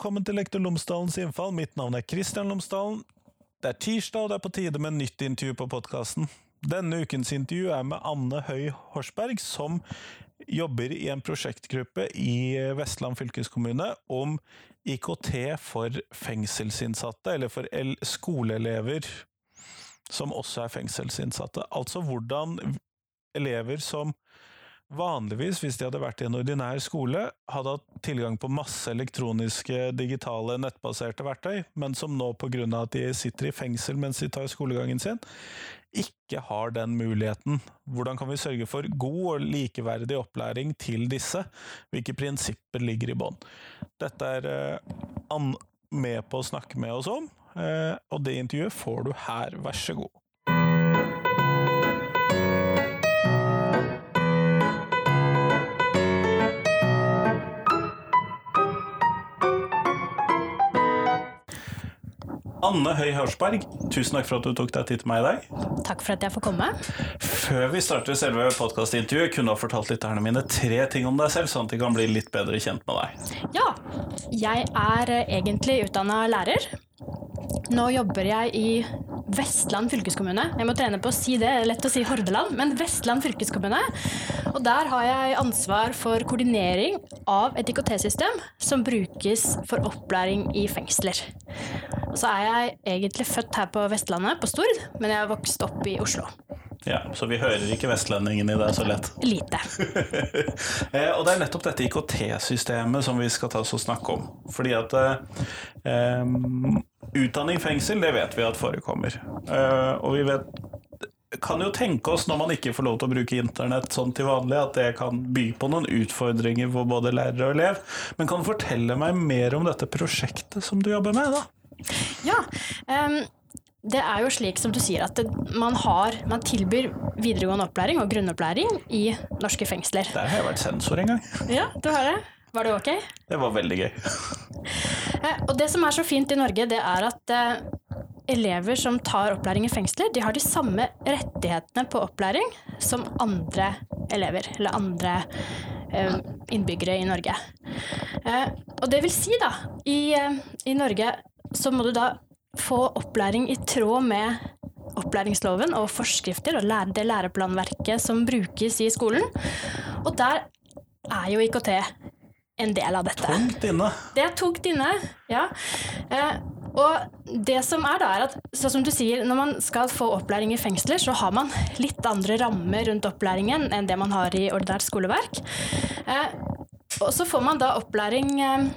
velkommen til Lektor Lomsdalens innfall. Mitt navn er Kristian Lomsdalen. Det er tirsdag, og det er på tide med nytt intervju på podkasten. Denne ukens intervju er med Anne Høy Horsberg, som jobber i en prosjektgruppe i Vestland fylkeskommune om IKT for fengselsinnsatte, eller for skoleelever som også er fengselsinnsatte. Altså hvordan elever som vanligvis, hvis de hadde vært i en ordinær skole, hadde hatt tilgang på masse elektroniske, digitale, nettbaserte verktøy, men som nå, av at de sitter i fengsel mens de tar skolegangen sin, ikke har den muligheten. Hvordan kan vi sørge for god og likeverdig opplæring til disse? Hvilke prinsipper ligger i bånn? Dette er Ann med på å snakke med oss om, uh, og det intervjuet får du her, vær så god. Anne Høy Hørsberg, tusen takk for at du tok deg tid til meg i dag. Takk for at jeg får komme. Før vi starter selve podkastintervjuet, kunne du ha fortalt lytterne mine tre ting om deg selv, sånn at de kan bli litt bedre kjent med deg. Ja. Jeg er egentlig utdanna lærer. Nå jobber jeg i Vestland fylkeskommune. Jeg må trene på å si det, det er lett å si Hordaland, men Vestland fylkeskommune. Og der har jeg ansvar for koordinering av et IKT-system som brukes for opplæring i fengsler. Og så er jeg egentlig født her på Vestlandet, på Stord, men jeg har vokst opp i Oslo. Ja, Så vi hører ikke vestlendingen i det så lett? Lite. Eh, og det er nettopp dette IKT-systemet som vi skal ta oss og snakke om. Fordi at eh, utdanning fengsel, det vet vi at forekommer. Eh, og vi vet kan jo tenke oss, når man ikke får lov til å bruke internett sånn til vanlig, at det kan by på noen utfordringer for både lærer og elev. Men kan du fortelle meg mer om dette prosjektet som du jobber med? da? Ja, um det er jo slik som du sier at man, har, man tilbyr videregående opplæring og grunnopplæring i norske fengsler. Der har jeg vært sensor en gang. Ja, du har det. Var det ok? Det var veldig gøy. Eh, og det som er så fint i Norge, det er at eh, elever som tar opplæring i fengsler, de har de samme rettighetene på opplæring som andre elever, eller andre eh, innbyggere i Norge. Og det vil si, da, i, i Norge så må du da få opplæring i tråd med opplæringsloven og forskrifter og det læreplanverket som brukes i skolen. Og der er jo IKT en del av dette. Tungt inne. Det er tungt inne, ja. Eh, og det som er da, er at sånn som du sier, når man skal få opplæring i fengsler, så har man litt andre rammer rundt opplæringen enn det man har i ordinært skoleverk. Eh, og så får man da opplæring eh,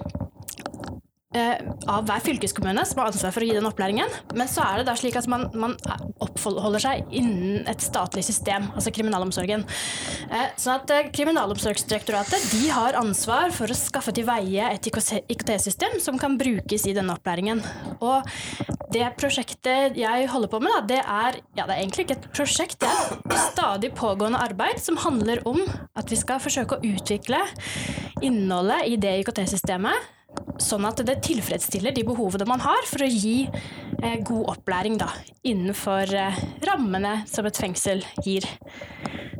av hver fylkeskommune som har ansvar for å gi den opplæringen. Men så er det da slik at man, man oppholder seg innen et statlig system, altså kriminalomsorgen. Eh, sånn at eh, Kriminalomsorgsdirektoratet de har ansvar for å skaffe til veie et IKT-system som kan brukes i denne opplæringen. Og det prosjektet jeg holder på med, da, det er ja, det er egentlig ikke et prosjekt, det er stadig pågående arbeid som handler om at vi skal forsøke å utvikle innholdet i det IKT-systemet sånn at det tilfredsstiller de behovene man har for å gi eh, god opplæring da, innenfor eh, rammene som et fengsel gir.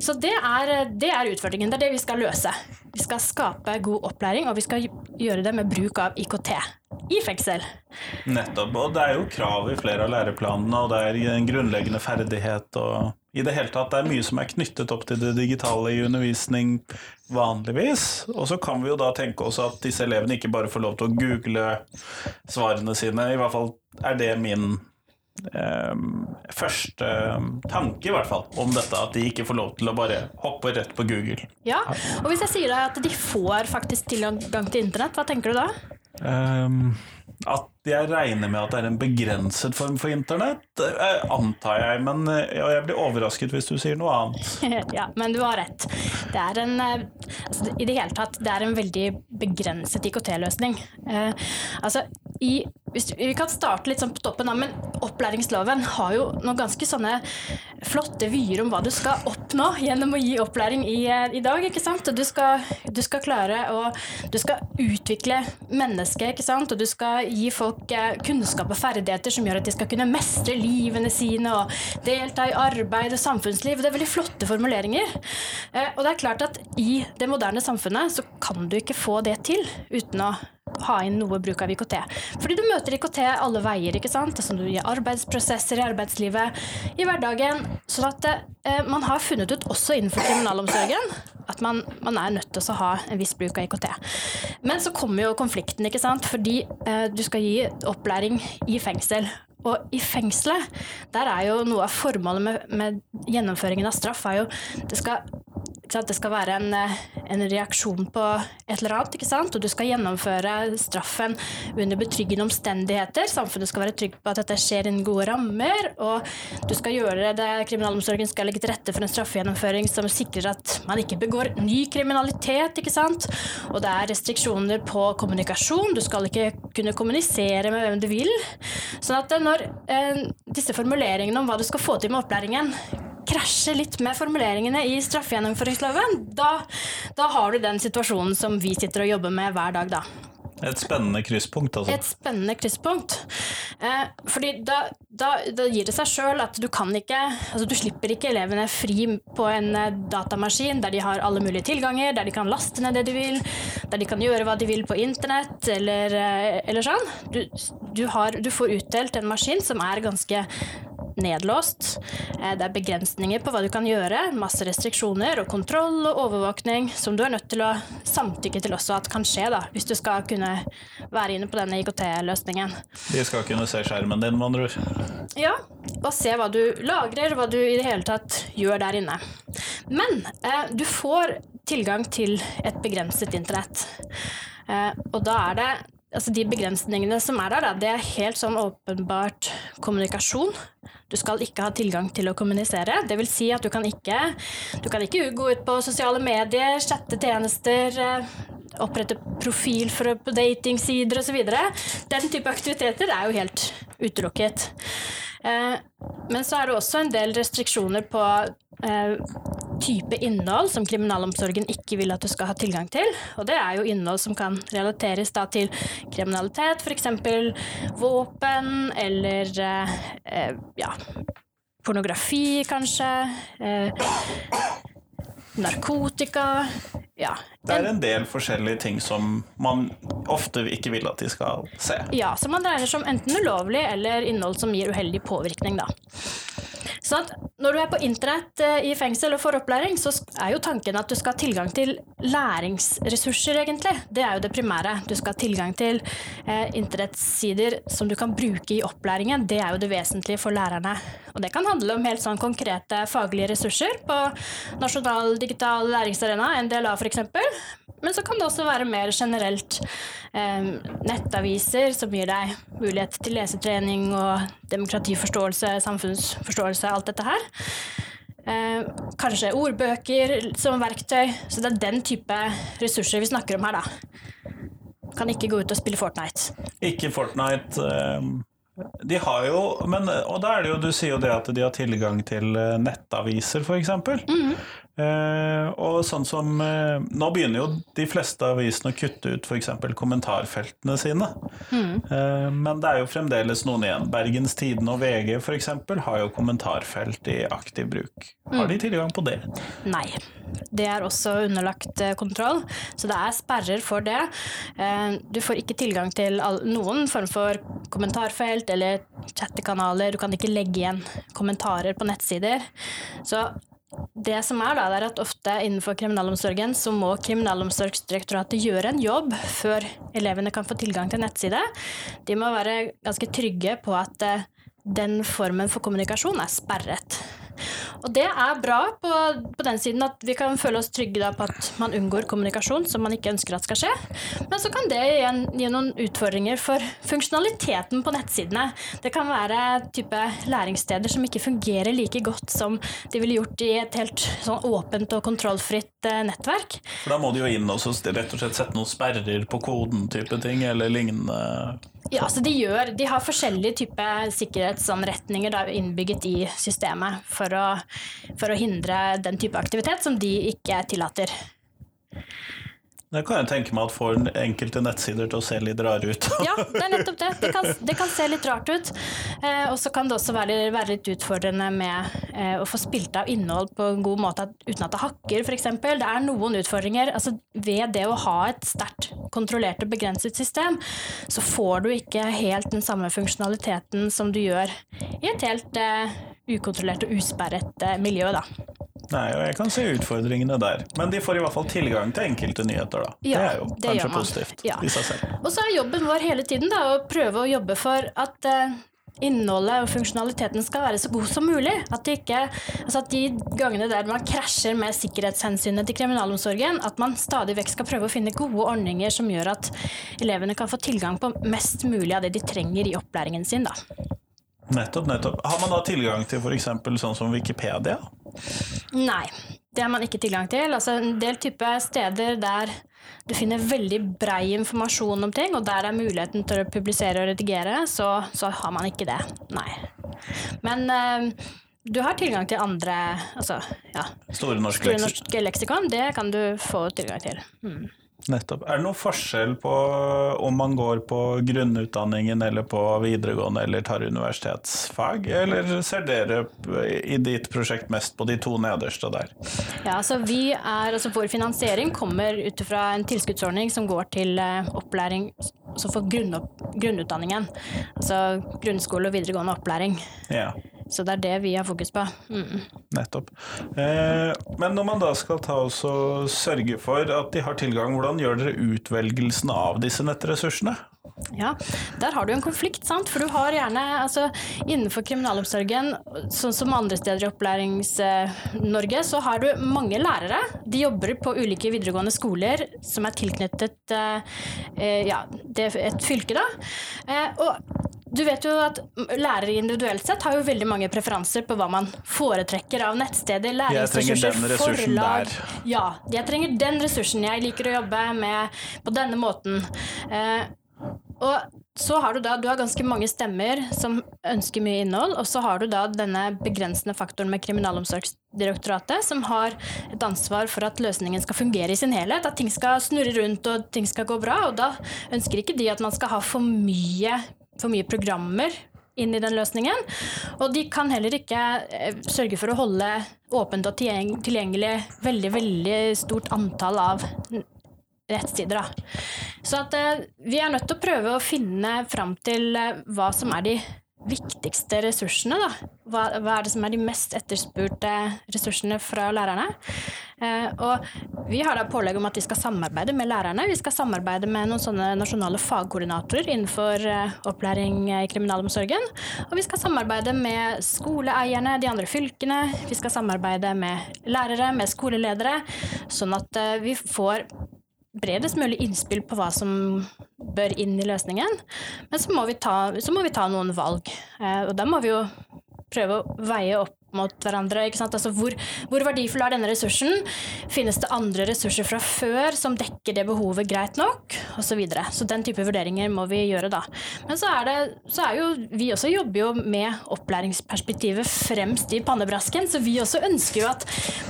Så det er, det er, utfordringen. Det er det vi skal løse. Vi skal skape god opplæring, og vi skal gjøre det med bruk av IKT i fengsel. Nettopp. Og det er jo krav i flere av læreplanene, og det er en grunnleggende ferdighet og i det hele tatt, Det er mye som er knyttet opp til det digitale i undervisning vanligvis. Og så kan vi jo da tenke oss at disse elevene ikke bare får lov til å google svarene sine. I hvert fall er det min eh, første tanke, i hvert fall, om dette. At de ikke får lov til å bare hoppe rett på Google. Ja, og hvis jeg sier deg at de får faktisk tilgang til internett, hva tenker du da? Um, at jeg regner med at det er en begrenset form for internett, eh, antar jeg. Men eh, jeg blir overrasket hvis du sier noe annet. ja, men du har rett. Det er en eh, altså, I det hele tatt, det er en veldig begrenset IKT-løsning. Uh, altså, i, vi kan starte litt sånn på toppen, men opplæringsloven har jo noen ganske sånne flotte vyer om hva du skal oppnå gjennom å gi opplæring i, i dag. ikke sant? Du skal, du skal klare å Du skal utvikle mennesket, ikke sant? og du skal gi folk eh, kunnskap og ferdigheter som gjør at de skal kunne mestre livene sine og delta i arbeid og samfunnsliv. Det er veldig flotte formuleringer. Eh, og det er klart at i det moderne samfunnet så kan du ikke få det til uten å ha inn noe bruk av IKT. Fordi du møter IKT alle veier, ikke sant? Som du gir arbeidsprosesser i arbeidslivet, i hverdagen. sånn at eh, man har funnet ut også innenfor kriminalomsorgen at man, man, er nødt til å ha en viss bruk av IKT. Men så kommer jo konflikten, ikke sant. Fordi eh, du skal gi opplæring i fengsel. Og i fengselet, der er jo noe av formålet med, med gjennomføringen av straff er jo det skal det skal være en, eh, en, reaksjon på et eller annet, ikke sant? og du skal gjennomføre straffen under betryggende omstendigheter. Samfunnet skal være trygg på at dette skjer innen gode rammer, og du skal gjøre det, kriminalomsorgen skal legge til rette for en straffegjennomføring som sikrer at man ikke begår ny kriminalitet, ikke sant. Og det er restriksjoner på kommunikasjon, du skal ikke kunne kommunisere med hvem du vil. Sånn at når eh, disse formuleringene om hva du skal få til med opplæringen, krasjer litt med formuleringene i straffegjennomføringsloven, da, da har du den situasjonen som vi sitter og jobber med hver dag, da. Et spennende krysspunkt, altså. Et spennende krysspunkt. Eh, fordi da, da, da, gir det seg sjøl at du kan ikke Altså du slipper ikke elevene fri på en eh, datamaskin der de har alle mulige tilganger, der de kan laste ned det de vil, der de kan gjøre hva de vil på internett eller, eh, eller sånn. Du, du, har, du får utdelt en maskin som er ganske nedlåst. Eh, det er begrensninger på hva du kan gjøre, masse restriksjoner og kontroll og overvåkning som du er nødt til å samtykke til også at kan skje, da, hvis du skal kunne være inne på denne IKT-løsningen. De skal kunne se skjermen din, med andre ord? Ja, og se hva du lagrer, hva du i det hele tatt gjør der inne. Men eh, du får tilgang til et begrenset internett. Eh, og da er det altså de begrensningene som er der, da, det er helt sånn åpenbart kommunikasjon. Du skal ikke ha tilgang til å kommunisere. Det vil si at du kan ikke, du kan ikke gå ut på sosiale medier, chatte tjenester, eh, opprette profil for, på datingsider osv. Den type aktiviteter er jo helt utelukket. Eh, men så er det også en del restriksjoner på type innhold som kriminalomsorgen ikke vil at du skal ha tilgang til. Og det er jo innhold som kan relateres da til kriminalitet, f.eks. våpen eller eh, ja, pornografi, kanskje. narkotika. Ja. Det er en del forskjellige ting som man ofte ikke vil at de skal se. Ja, som man dreier seg om enten ulovlig eller innhold som gir uheldig påvirkning, da. Så når du er på internett eh, i fengsel og får opplæring, så er jo tanken at du skal ha tilgang til læringsressurser, egentlig. Det er jo det primære. Du skal ha tilgang til eh, internettsider som du kan bruke i opplæringen. Det er jo det vesentlige for lærerne. Og det kan handle om helt sånn konkrete faglige ressurser på Nasjonal digital læringsarena, NDLA f.eks. Men så kan det også være mer generelt eh, nettaviser som gir deg mulighet til lesetrening og demokratiforståelse, samfunnsforståelse, alt dette her. Eh, kanskje ordbøker som verktøy. Så det er den type ressurser vi snakker om her, da. Kan ikke gå ut og spille Fortnite. Ikke Fortnite. Eh de har jo, men, og da er det jo, Du sier jo det at de har tilgang til eh, nettaviser, f.eks. Mm. Eh, og sånn som eh, Nå begynner jo de fleste avisene å kutte ut f.eks. kommentarfeltene sine. Mm. Eh, men det er jo fremdeles noen igjen. Bergens Tidende og VG f.eks. har jo kommentarfelt i aktiv bruk. Har de mm. tilgang på det? Nei. Det er også underlagt kontroll, så det er sperrer for det. Du får ikke tilgang til noen form for kommentarfelt eller chattekanaler. Du kan ikke legge igjen kommentarer på nettsider. Så det som er da, er at ofte innenfor kriminalomsorgen så må Kriminalomsorgsdirektoratet gjøre en jobb før elevene kan få tilgang til nettside. De må være ganske trygge på at eh, den formen for kommunikasjon er sperret. Og det er bra på, på, den siden at vi kan føle oss trygge på at man unngår kommunikasjon som man ikke ønsker at skal skje. Men så kan det igjen gi noen utfordringer for funksjonaliteten på nettsidene. Det kan være type læringssteder som ikke fungerer like godt som de ville gjort i et helt sånn åpent og kontrollfritt eh, nettverk. For da må de jo inn og rett og slett sette noen sperrer på koden type ting, eller lignende? Ja, så de, gjør, de har forskjellige typer sikkerhetsanretninger innbygget i systemet for å, for å hindre den type aktivitet som de ikke tillater. Det kan jeg tenke meg at får enkelte nettsider til å se litt rare ut. Ja, det er nettopp det. Det kan, det kan se litt rart ut. Eh, og så kan det også være, være litt utfordrende med eh, å få spilt av innhold på en god måte uten at det hakker, f.eks. Det er noen utfordringer. Altså, ved det å ha et sterkt kontrollert og begrenset system, så får du ikke helt den samme funksjonaliteten som du gjør i et helt eh, ukontrollert og usperret eh, miljø. da. Nei, og jeg kan se utfordringene der. Men de får i hvert fall tilgang til enkelte nyheter, da. Ja, det er jo det kanskje positivt Ja. i seg selv. Og så er jobben vår hele tiden da, å prøve å jobbe for at eh, innholdet og funksjonaliteten skal være så god som mulig. At, det ikke, altså at de gangene der man krasjer med sikkerhetshensynet til kriminalomsorgen, at man stadig vekk skal prøve å finne gode ordninger som gjør at elevene kan få tilgang på mest mulig av det de trenger i opplæringen sin. Da. Nettopp, nettopp. Har man da tilgang til f.eks. sånn som Wikipedia? Nei, det har man ikke tilgang til. Altså en del type steder der du finner veldig brei informasjon om ting, og der er muligheten til å publisere og redigere, så, så har man ikke det. Nei. Men eh, du har tilgang til andre altså, ja, Store norske Store leksikon? norske leksikon, det kan du få tilgang til. Mm. Nettopp. Er det noen forskjell på om man går på grunnutdanningen eller på videregående eller tar universitetsfag, eller ser dere i ditt prosjekt mest på de to nederste der? Ja, altså vi er, altså Vår finansiering kommer ut fra en tilskuddsordning som går til eh, opplæring altså for grunn, grunnutdanningen. Altså grunnskole og videregående opplæring. Ja. Så det er det vi har fokus på. Mm. Nettopp. Eh, men når man da skal ta og sørge for at de har tilgang, hvordan gjør dere utvelgelsen av disse nettressursene? Ja, der har du en konflikt, sant? for du har gjerne altså, Innenfor kriminalomsorgen, sånn som andre steder i Opplærings-Norge, så har du mange lærere. De jobber på ulike videregående skoler som er tilknyttet eh, eh, ja, det, et fylke, da. Eh, og du vet jo at lærere individuelt sett har jo veldig mange preferanser på hva man foretrekker av nettsteder, læringsressurser, forlag. Ja, jeg trenger den ressursen. Jeg liker å jobbe med på denne måten. Eh, og så har du da du har ganske mange stemmer som ønsker mye innhold, og så har du da denne begrensende faktoren med Kriminalomsorgsdirektoratet, som har et ansvar for at løsningen skal fungere i sin helhet, at ting skal snurre rundt og ting skal gå bra. Og da ønsker ikke de at man skal ha for mye, for mye programmer inn i den løsningen. Og de kan heller ikke eh, sørge for å holde åpent og tilgjengelig veldig, veldig stort antall av rettsider. Da. Så at, eh, vi er nødt til å prøve å finne fram til eh, hva som er de viktigste ressursene. Da. Hva, hva er det som er de mest etterspurte ressursene fra lærerne? Eh, og vi har da pålegg om at vi skal samarbeide med lærerne. Vi skal samarbeide med noen sånne nasjonale fagkoordinatorer innenfor eh, opplæring i kriminalomsorgen. Og vi skal samarbeide med skoleeierne, de andre fylkene. Vi skal samarbeide med lærere, med skoleledere, sånn at eh, vi får bredest mulig innspill på hva som bør inn i løsningen. Men så må vi ta, må vi ta noen valg. Eh, og da må vi jo prøve å veie opp mot hverandre. Ikke sant? Altså hvor, hvor verdifull er denne ressursen? Finnes det andre ressurser fra før som dekker det behovet greit nok? Og så, videre. så den type vurderinger må vi gjøre da. Men så er, det, så er jo vi også jobber jo med opplæringsperspektivet fremst i pannebrasken, så vi også ønsker jo at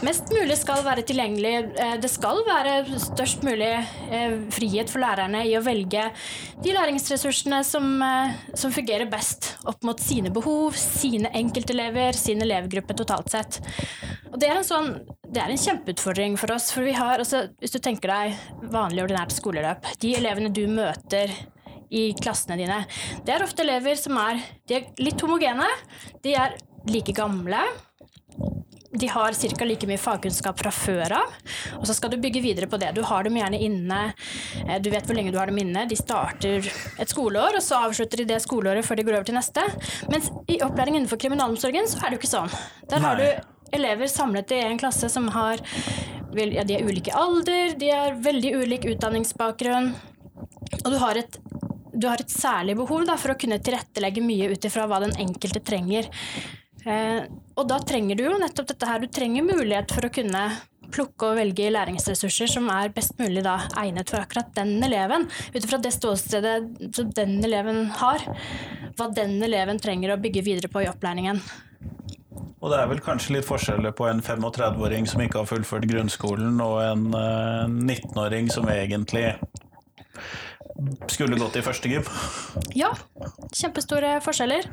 mest mulig skal være tilgjengelig. Eh, Det skal være størst mulig eh, frihet for lærerne i å velge de læringsressursene som, eh, som fungerer best opp mot sine behov, sine enkeltelever, sin elevgruppe totalt sett. Og det er en sånn det er en kjempeutfordring for oss. For vi har, altså, hvis du tenker deg vanlig ordinært skoleløp, de elevene du møter i klassene dine, det er ofte elever som er, er litt homogene. De er like gamle. De har ca. like mye fagkunnskap fra før av. Og så skal du bygge videre på det. Du har dem gjerne inne. eh, Du vet hvor lenge du har dem inne. De starter et skoleår, og så avslutter de det skoleåret før de går over til neste. Mens i opplæring innenfor kriminalomsorgen så er det jo ikke sånn. Der har Nei. du elever samlet i en klasse som har ja, De er ulike alder, de har veldig ulik utdanningsbakgrunn. Og du har et, du har et særlig behov da, for å kunne tilrettelegge mye ut ifra hva den enkelte trenger. Eh, og da trenger du jo nettopp dette her. Du trenger mulighet for å kunne plukke og velge læringsressurser som er best mulig da, egnet for akkurat den eleven. Ut ifra det ståstedet som den eleven har. Hva den eleven trenger å bygge videre på i opplæringen. Og det er vel kanskje litt forskjeller på en 35-åring som ikke har fullført grunnskolen, og en eh, 19-åring som egentlig skulle gått i første gym. Ja, kjempestore forskjeller.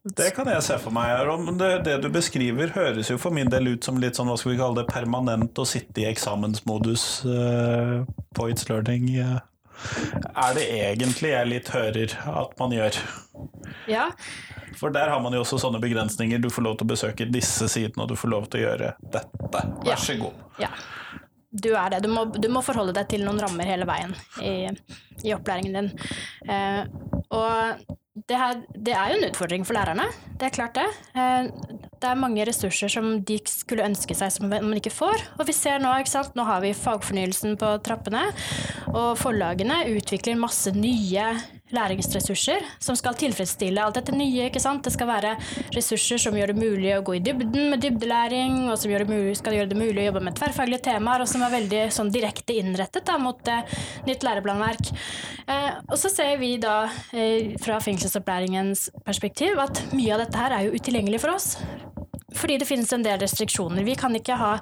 Det kan jeg se for meg. her, Det, det du beskriver, høres jo for min del ut som litt sånn, hva skal vi kalle det, permanent å sitte i eksamensmodus uh, på It's Learning. Er det egentlig jeg litt hører at man gjør? Ja, For der har man jo også sånne begrensninger. Du får lov til å besøke disse sidene, og du får lov til å gjøre dette. Vær så god. ja. Du er det. Du må, du må forholde deg til noen rammer hele veien i, i opplæringen din. Uh, og det, her, det er jo en utfordring for lærerne, det er klart det. Eh, det er mange ressurser som de skulle ønske seg som man ikke får. Og vi ser nå, ikke sant, nå har vi fagfornyelsen på trappene, og forlagene utvikler masse nye læringsressurser som skal tilfredsstille alt dette nye. ikke sant? Det skal være ressurser som gjør det mulig å gå i dybden med dybdelæring, og som gjør mulig, skal gjøre det mulig å jobbe med tverrfaglige temaer, og som er veldig sånn direkte innrettet da, mot eh, nytt læreplanverk. Eh, og så ser vi da eh, fra fengselsopplæringens perspektiv at mye av dette her er jo utilgjengelig for oss. Fordi det finnes en del restriksjoner. Vi kan ikke ha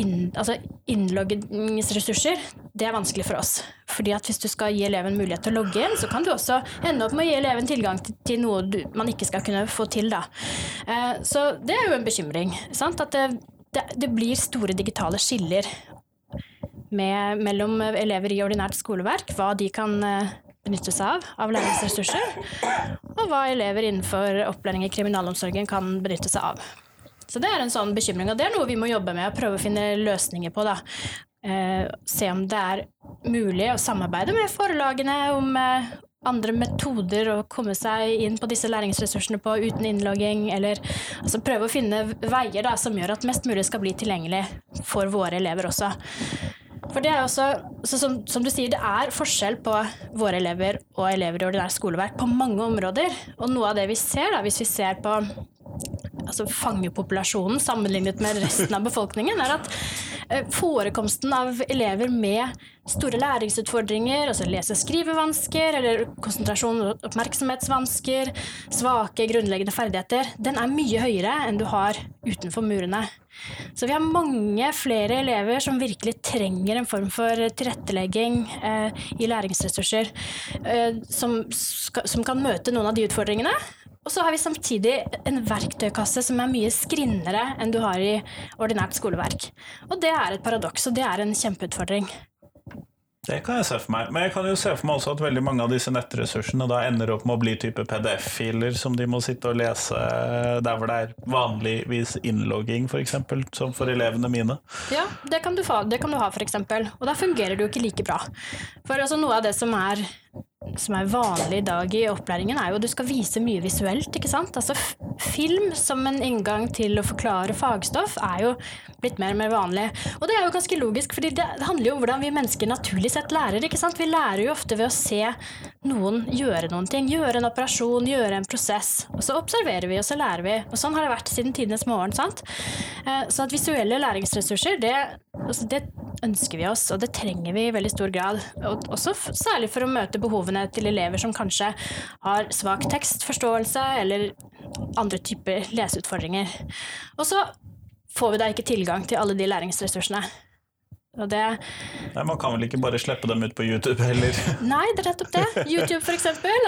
inn, altså innloggingsressurser. Det er vanskelig for oss. Fordi at hvis du skal gi eleven mulighet til å logge inn, så kan du også ende opp med å gi eleven tilgang til, til noe du, man ikke skal kunne få til. Da. Eh, så det er jo en bekymring. Sant? At det, det, det blir store digitale skiller med, mellom elever i ordinært skoleverk, hva de kan eh, benytte seg av av læringsressurser, og hva elever innenfor opplæring i kriminalomsorgen kan benytte seg av. Så det er en sånn bekymring, og det er noe vi må jobbe med og prøve å finne løsninger på. da. Eh, se om det er mulig å samarbeide med forlagene om eh, andre metoder å komme seg inn på disse læringsressursene på uten innlogging, eller altså prøve å finne veier da, som gjør at mest mulig skal bli tilgjengelig for våre elever også. For det er også, så som, som du sier, det er forskjell på våre elever og elever i ordinært skoleverk på mange områder. Og noe av det vi ser, da, hvis vi ser på altså fangepopulasjonen sammenlignet med resten av befolkningen, er at eh, forekomsten av elever med store læringsutfordringer, altså lese- og skrivevansker eller konsentrasjon- og oppmerksomhetsvansker, svake grunnleggende ferdigheter, den er mye høyere enn du har utenfor murene. Så vi har mange flere elever som virkelig trenger en form for tilrettelegging eh, i læringsressurser, eh, som, skal, som kan møte noen av de utfordringene. Og så har vi samtidig en verktøykasse som er mye skrinnere enn du har i ordinært skoleverk. Og det er et paradoks, og det er en kjempeutfordring. Det kan jeg se for meg. Men jeg kan jo se for meg også at veldig mange av disse nettressursene da ender opp med å bli type PDF-filer som de må sitte og lese der hvor det er vanligvis innlogging, f.eks., som for elevene mine. Ja, det kan du, få, det kan du ha, f.eks. Og da fungerer det jo ikke like bra. For altså, noe av det som er som er vanlig i dag i opplæringen, er jo at du skal vise mye visuelt. ikke sant? Altså Film som en inngang til å forklare fagstoff er jo blitt mer og mer vanlig. Og det er jo ganske logisk, fordi det handler jo om hvordan vi mennesker naturlig sett lærer. ikke sant? Vi lærer jo ofte ved å se noen gjøre noen ting. Gjøre en operasjon, gjøre en prosess. Og så observerer vi, og så lærer vi. Og sånn har det vært siden tidenes morgen. sant? Eh, Så at visuelle læringsressurser, det, altså det ønsker vi oss, og det trenger vi i veldig stor grad. Og også særlig for å møte behovene til elever som kanskje har svak tekstforståelse eller andre typer leseutfordringer. Og så får vi da ikke tilgang til alle de læringsressursene. Det Nei, Man kan vel ikke bare slippe dem ut på YouTube heller? Nei, det er nettopp det. YouTube, for.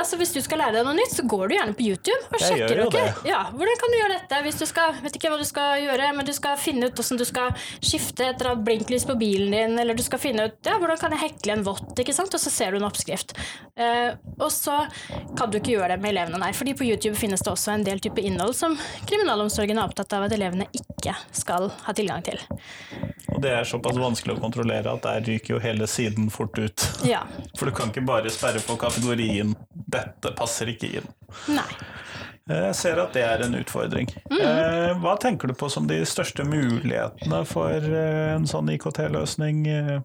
Altså, hvis du skal lære deg noe nytt, så går du gjerne på YouTube og Jeg sjekker. det. Ja, hvordan kan du gjøre dette? Hvis du skal, vet ikke hva du skal gjøre, men du skal finne ut hvordan du skal skifte et eller annet blinklys på bilen din, eller du skal finne ut ja, hvordan kan jeg hekle en vott, ikke sant? og så ser du en oppskrift. Eh, og så kan du ikke gjøre det med elevene, nei. Fordi på YouTube finnes det også en del type innhold som kriminalomsorgen er opptatt av at elevene ikke skal ha tilgang til. Og det er såpass vanskelig å kontrollere at der ryker jo hele siden fort ut. Ja. For du kan ikke bare sperre på kategorien 'dette passer ikke inn'. Nei. Jeg ser at det er en utfordring. Eh, Hva tenker du på som de største mulighetene for eh, en sånn IKT-løsning? Eh,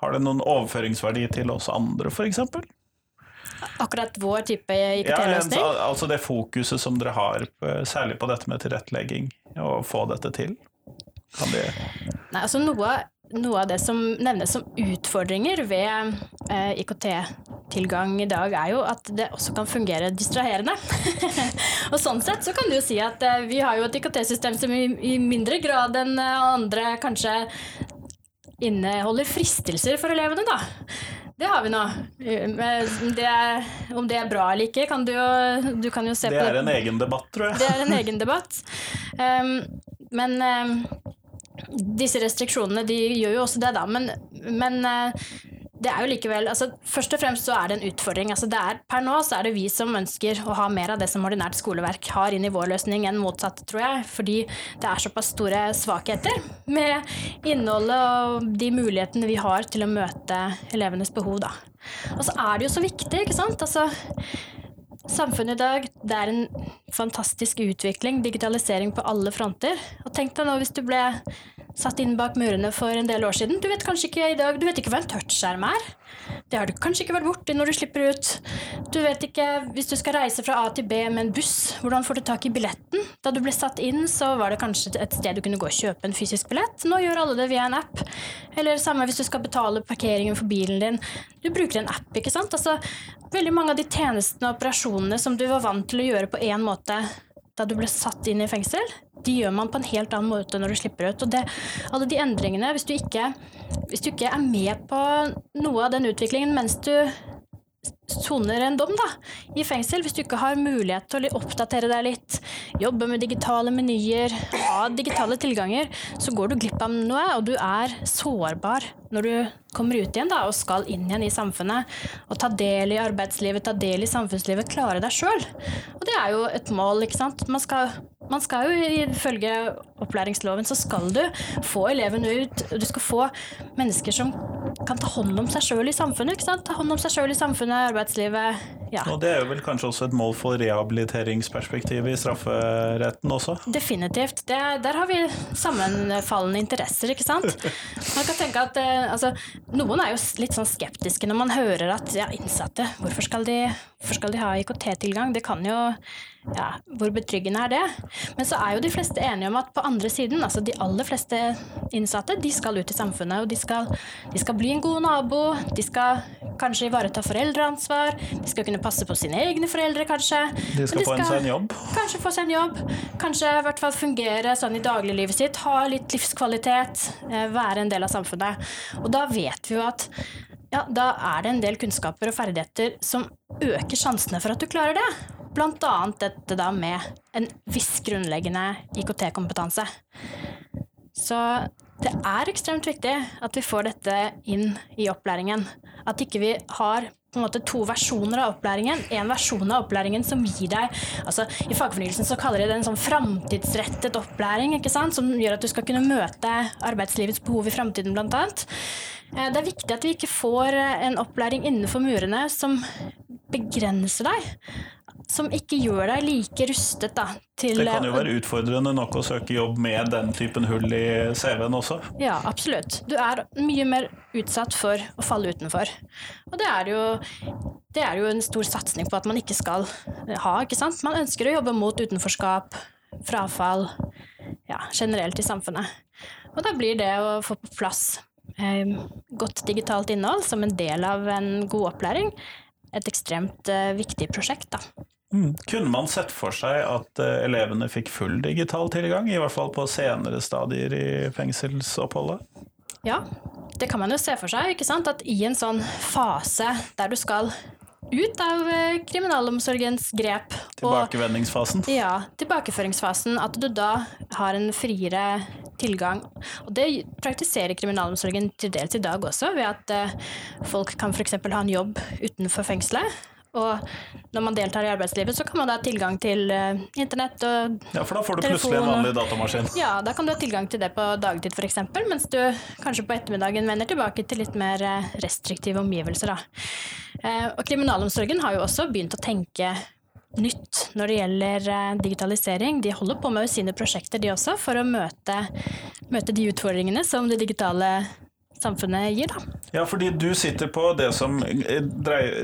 Har det noen overføringsverdi til oss andre, f.eks? Akkurat vår type IKT-løsning. altså det fokuset som dere har, særlig på dette med tilrettelegging, og få dette til. Kan det Nei, altså noe, noe av det som nevnes som utfordringer ved eh, IKT-tilgang i dag, er jo at det også kan fungere distraherende. og sånn sett så kan du jo si at eh, vi har jo et IKT-system som i, i, mindre grad enn eh, andre kanskje inneholder fristelser for elevene, da. Det har vi nå. Det er, om det er bra eller ikke, kan du jo, du kan jo se det på Det er en egen debatt, tror jeg. Det er en egen debatt. Um, men um, disse restriksjonene de gjør jo også det, da. Men, men uh, det er jo likevel altså, Først og fremst så er det en utfordring. Altså, det er, per nå så er det vi som ønsker å ha mer av det som ordinært skoleverk har i vår løsning, enn motsatt, tror jeg. Fordi det er såpass store svakheter med innholdet og de mulighetene vi har til å møte elevenes behov, da. Og så er det jo så viktig, ikke sant. Altså, Samfunnet i dag, det er en fantastisk utvikling, digitalisering på alle fronter. Og tenk deg nå hvis du ble satt inn bak murene for en del år siden. Du vet kanskje ikke i dag, du vet ikke hva en touchskjerm er. Det har du kanskje ikke vært borti når du slipper ut. Du vet ikke, hvis du skal reise fra A til B med en buss, hvordan får du tak i billetten? Da du ble satt inn, så var det kanskje et sted du kunne gå og kjøpe en fysisk billett. Nå gjør alle det via en app. Eller samme hvis du skal betale parkeringen for bilen din. Du bruker en app, ikke sant. Altså, veldig mange av de tjenestene og operasjonene som du var vant til å gjøre på én måte da du ble satt inn i fengsel, de gjør man på en helt annen måte når du slipper ut. Og det, alle de endringene, hvis du, ikke, hvis du ikke er med på noe av den utviklingen mens du soner en dom da, i fengsel, hvis du ikke har mulighet til å oppdatere deg litt, jobbe med digitale menyer, ha digitale tilganger, så går du glipp av noe, og du er sårbar når du kommer ut igjen da, og skal inn igjen i samfunnet. Og ta del i arbeidslivet, ta del i samfunnslivet, klare deg sjøl. Og det er jo et mål, ikke sant. Man skal man skal jo ifølge opplæringsloven så skal du få elevene ut, du skal få mennesker som kan ta hånd om seg sjøl i samfunnet. ikke sant? Ta hånd om seg sjøl i samfunnet, arbeidslivet. Ja. Og det er jo vel kanskje også et mål for rehabiliteringsperspektivet i strafferetten også? Definitivt. Det, der har vi sammenfallende interesser, ikke sant. Man kan tenke at eh, altså, Noen er jo litt sånn skeptiske når man hører at ja, innsatte, hvorfor skal de, hvorfor skal de ha IKT-tilgang? Det kan jo ja, hvor betryggende er det? Men så er jo de fleste enige om at på andre siden, altså de aller fleste innsatte, de skal ut i samfunnet. Og de skal, de skal bli en god nabo, de skal kanskje ivareta foreldreansvar, de skal kunne passe på sine egne foreldre, kanskje. De skal, de få seg en jobb? Kanskje få seg en jobb. Kanskje i hvert fall fungere sånn i dagliglivet sitt, ha litt livskvalitet, eh, være en del av samfunnet. Og da vet vi jo at ja, da er det en del kunnskaper og ferdigheter som øker sjansene for at du klarer det. Blant annet dette da med en viss grunnleggende IKT-kompetanse. Så det er ekstremt viktig at vi får dette inn i opplæringen. At ikke vi har på en måte to versjoner av opplæringen. En versjon av opplæringen som gir deg altså I fagfornyelsen så kaller de det en sånn framtidsrettet opplæring, ikke sant? som gjør at du skal kunne møte arbeidslivets behov i framtiden, bl.a. Eh, det er viktig at vi ikke får en opplæring innenfor murene som begrenser deg som ikke gjør deg like rustet da, til Det kan jo være utfordrende nok å søke jobb med den typen hull i CV-en også? Ja, absolutt. Du er mye mer utsatt for å falle utenfor. Og det er jo, det er jo en stor satsing på at man ikke skal ha, ikke sant. Man ønsker å jobbe mot utenforskap, frafall, ja, generelt i samfunnet. Og da blir det å få på plass eh, godt digitalt innhold som en del av en god opplæring et ekstremt eh, viktig prosjekt. da. Mm. Kunne man sett for seg at uh, elevene fikk full digital tilgang, i hvert fall på senere stadier i fengselsoppholdet? Ja, det kan man jo se for seg. ikke sant? At i en sånn fase der du skal ut av uh, kriminalomsorgens grep Tilbakevendingsfasen? Og, ja, tilbakeføringsfasen. At du da har en friere tilgang. Og det praktiserer kriminalomsorgen til dels i dag også, ved at uh, folk kan f.eks. ha en jobb utenfor fengselet og når man deltar i arbeidslivet, så kan man da ha tilgang til uh, internett og Ja, for da får du plutselig en vanlig datamaskin. Ja, da kan du ha tilgang til det på dagtid f.eks., mens du kanskje på ettermiddagen vender tilbake til litt mer uh, restriktive omgivelser. Da. Uh, og kriminalomsorgen har jo også begynt å tenke nytt når det gjelder digitalisering. De holder på med sine prosjekter, de også, for å møte, møte de utfordringene som det digitale samfunnet gir, da. Ja, fordi du sitter på det som eh,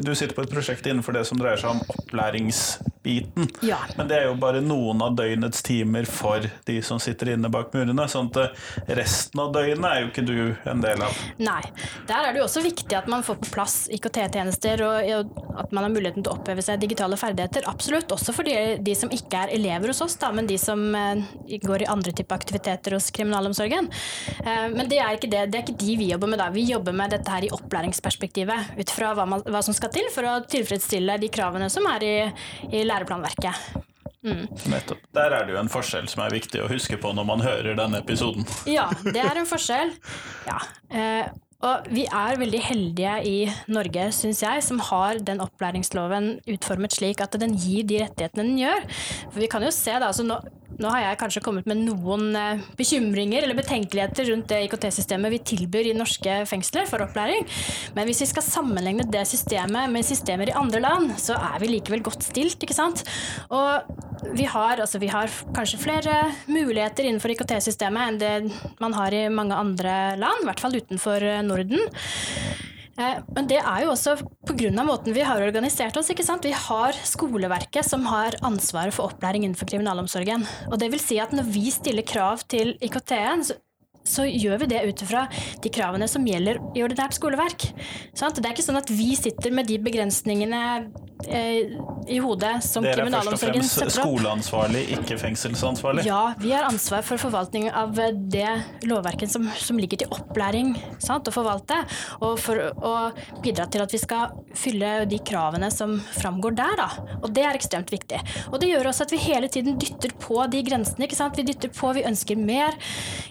Du sitter på et prosjekt innenfor det som dreier seg om opplæringsbiten. Ja. Men det er jo bare noen av døgnets timer for de som sitter inne bak murene. sånn at eh, resten av døgnet er jo ikke du en del av. Nei. Der er det jo også viktig at man får på plass IKT-tjenester, og at man har muligheten til å oppheve seg digitale ferdigheter. Absolutt. Også for de, de som ikke er elever hos oss, da, men de som eh, går i andre typer aktiviteter hos kriminalomsorgen. Men det er, ikke det, det er ikke de vi jobber med da. Vi jobber med dette her i opplæringsperspektivet. Ut fra hva, man, hva som skal til for å tilfredsstille de kravene som er i, i læreplanverket. Mm. Nettopp. Der er det jo en forskjell som er viktig å huske på når man hører denne episoden. Ja, det er en forskjell. Ja. Eh, og vi er veldig heldige i Norge, syns jeg, som har den opplæringsloven utformet slik at den gir de rettighetene den gjør. For vi kan jo se da, altså nå, nå har jeg kanskje kommet med noen eh, bekymringer eller betenkeligheter rundt det IKT-systemet vi tilbyr i norske fengsler for opplæring. Men hvis vi skal sammenligne det systemet med systemer i andre land, så er vi likevel godt stilt, ikke sant. Og vi har, altså, vi har kanskje flere muligheter innenfor IKT-systemet enn det man har i mange andre land, i hvert fall utenfor eh, Norden. Eh, men det er jo også pga. måten vi har organisert oss. ikke sant? Vi har skoleverket som har ansvaret for opplæring innenfor kriminalomsorgen. Og det vil si at når vi stiller krav til IKT-en, så gjør vi det ut ifra de kravene som gjelder i ordinært skoleverk. Sant? Det er ikke sånn at vi sitter med de begrensningene eh, i hodet som kriminalomsorgen setter opp. Dere er først og fremst skoleansvarlig, ikke fengselsansvarlig? Ja, vi har ansvar for forvaltning av det lovverket som, som ligger til opplæring sant? å forvalte, og for å bidra til at vi skal fylle de kravene som framgår der. Da. Og det er ekstremt viktig. Og det gjør også at vi hele tiden dytter på de grensene. Vi dytter på, vi ønsker mer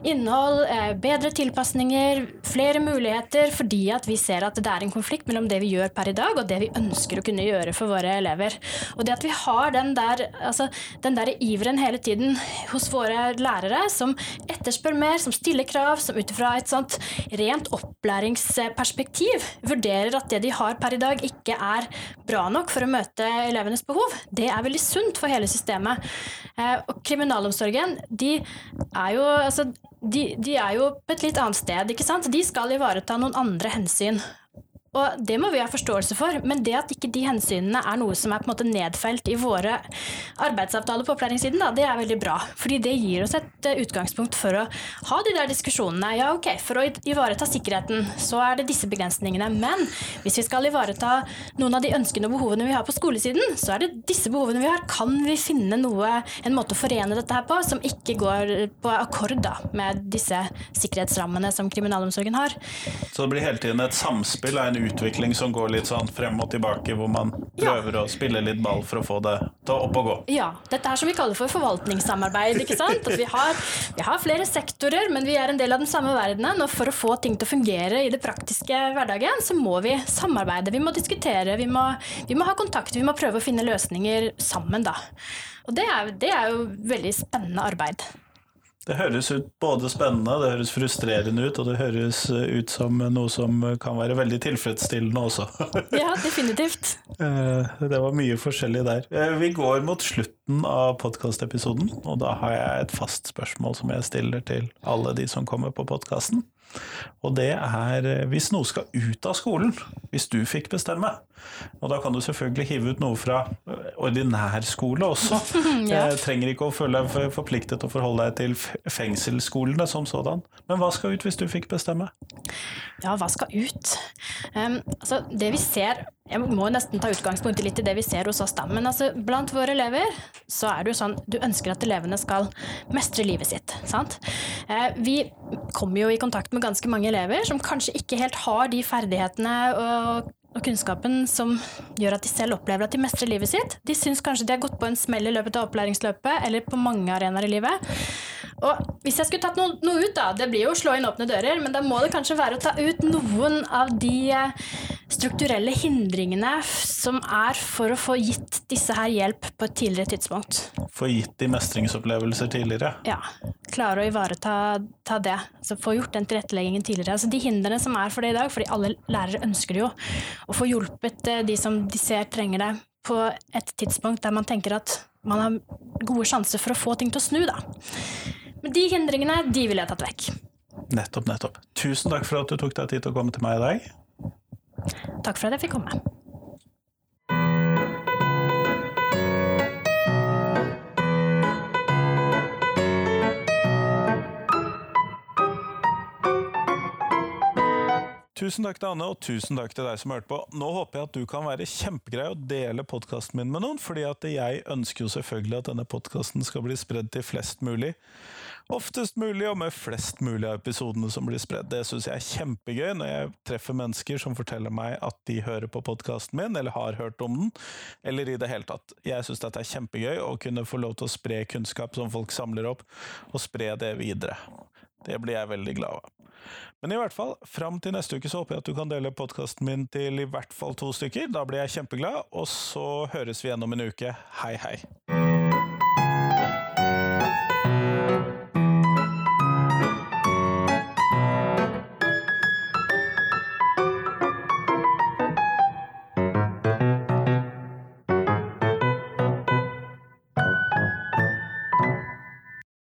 innhold Eh, bedre tilpasninger, flere muligheter, fordi at vi ser at det er en konflikt mellom det vi gjør per i dag, og det vi ønsker å kunne gjøre for våre elever. Og det at vi har den der, altså, den der iveren hele tiden hos våre lærere, som etterspør mer, som stiller krav, som ut ifra et sånt rent opplæringsperspektiv vurderer at det de har per i dag, ikke er bra nok for å møte elevenes behov, det er veldig sunt for hele systemet. Eh, og kriminalomsorgen, de er jo altså de, de, er jo på et litt annet sted. ikke sant? De skal ivareta noen andre hensyn. Og det må vi ha forståelse for, men det at ikke de hensynene er noe som er på en måte nedfelt i våre arbeidsavtaler på opplæringssiden, da, det er veldig bra. Fordi det gir oss et eh, utgangspunkt for å ha de der diskusjonene. Ja, ok, for å ivareta sikkerheten, så er det disse begrensningene. Men hvis vi skal ivareta noen av de ønskene og behovene vi har på skolesiden, så er det disse behovene vi har. Kan vi finne noe, en måte å forene dette her på, som ikke går på akkord da, med disse sikkerhetsrammene som kriminalomsorgen har? Så det blir hele tiden et samspill av en utvikling som går litt sånn frem og tilbake, hvor man prøver ja. å spille litt ball for å få det til opp og gå. Ja. Dette er som vi kaller for forvaltningssamarbeid. ikke sant? At vi har, vi har, flere sektorer, men vi er en del av den samme verdenen. Og for å få ting til å fungere i det praktiske hverdagen, så må vi samarbeide. Vi må diskutere, vi må, vi må ha kontakt, vi må prøve å finne løsninger sammen, da. Og det er, det er jo veldig spennende arbeid. Det høres ut både spennende, det høres frustrerende ut, og det høres ut som noe som kan være veldig tilfredsstillende også. ja, definitivt. Eh, det var mye forskjellig der. Eh, vi går mot slutten av podkastepisoden, og da har jeg et fast spørsmål som jeg stiller til alle de som kommer på podkasten. Og det er eh, hvis noe skal ut av skolen, hvis du fikk bestemme. Og da kan du selvfølgelig hive ut noe fra eh, ordinær skole også. ja. Jeg trenger ikke å føle deg forpliktet til å forholde deg til fengselsskolene som sådan. Men hva skal ut hvis du fikk bestemme? Ja, hva skal ut? Um, altså, det vi ser Jeg må nesten ta utgangspunkt i litt i det vi ser hos oss, da. Men altså, blant våre elever så er det jo sånn du ønsker at elevene skal mestre livet sitt. sant? Uh, vi kommer jo i kontakt med ganske mange elever som kanskje ikke helt har de ferdighetene og og kunnskapen som gjør at de selv opplever at de mestrer livet sitt. De syns kanskje de har gått på en smell i løpet av opplæringsløpet, eller på mange arenaer i livet. Og hvis jeg skulle tatt noe, noe, ut, da, det blir jo å slå inn åpne dører, men da må det kanskje være å ta ut noen av de strukturelle hindringene som er for å få gitt disse her hjelp på et tidligere tidspunkt. Få gitt de mestringsopplevelser tidligere? Ja. Klare å ivareta det. Altså få gjort den tilretteleggingen tidligere. Altså de hindrene som er for det i dag, fordi alle lærere ønsker det jo. Å få hjulpet eh, de som de ser trenger det, på et tidspunkt der man tenker at man har gode sjanser for å få ting til å snu, da. Men de hindringene, de ville jeg tatt vekk. Nettopp, nettopp. Tusen takk for at du tok deg tid til å komme til meg i dag. Takk for at jeg fikk komme. Tusen takk til Anne, og tusen takk til deg som hørte på. Nå håper jeg at du kan være kjempegrei og dele podkasten min med noen, fordi at jeg ønsker jo selvfølgelig at denne podkasten skal bli spredd til flest mulig. Oftest mulig, og med flest mulig av episodene som blir spredd. Det syns jeg er kjempegøy når jeg treffer mennesker som forteller meg at de hører på podkasten min, eller har hørt om den, eller i det hele tatt. Jeg syns dette er kjempegøy å kunne få lov til å spre kunnskap som folk samler opp, og spre det videre. Det blir jeg veldig glad av. Men i hvert fall, fram til neste uke så håper jeg at du kan dele podkasten min til i hvert fall to stykker. Da blir jeg kjempeglad, og så høres vi igjen om en uke. Hei, hei.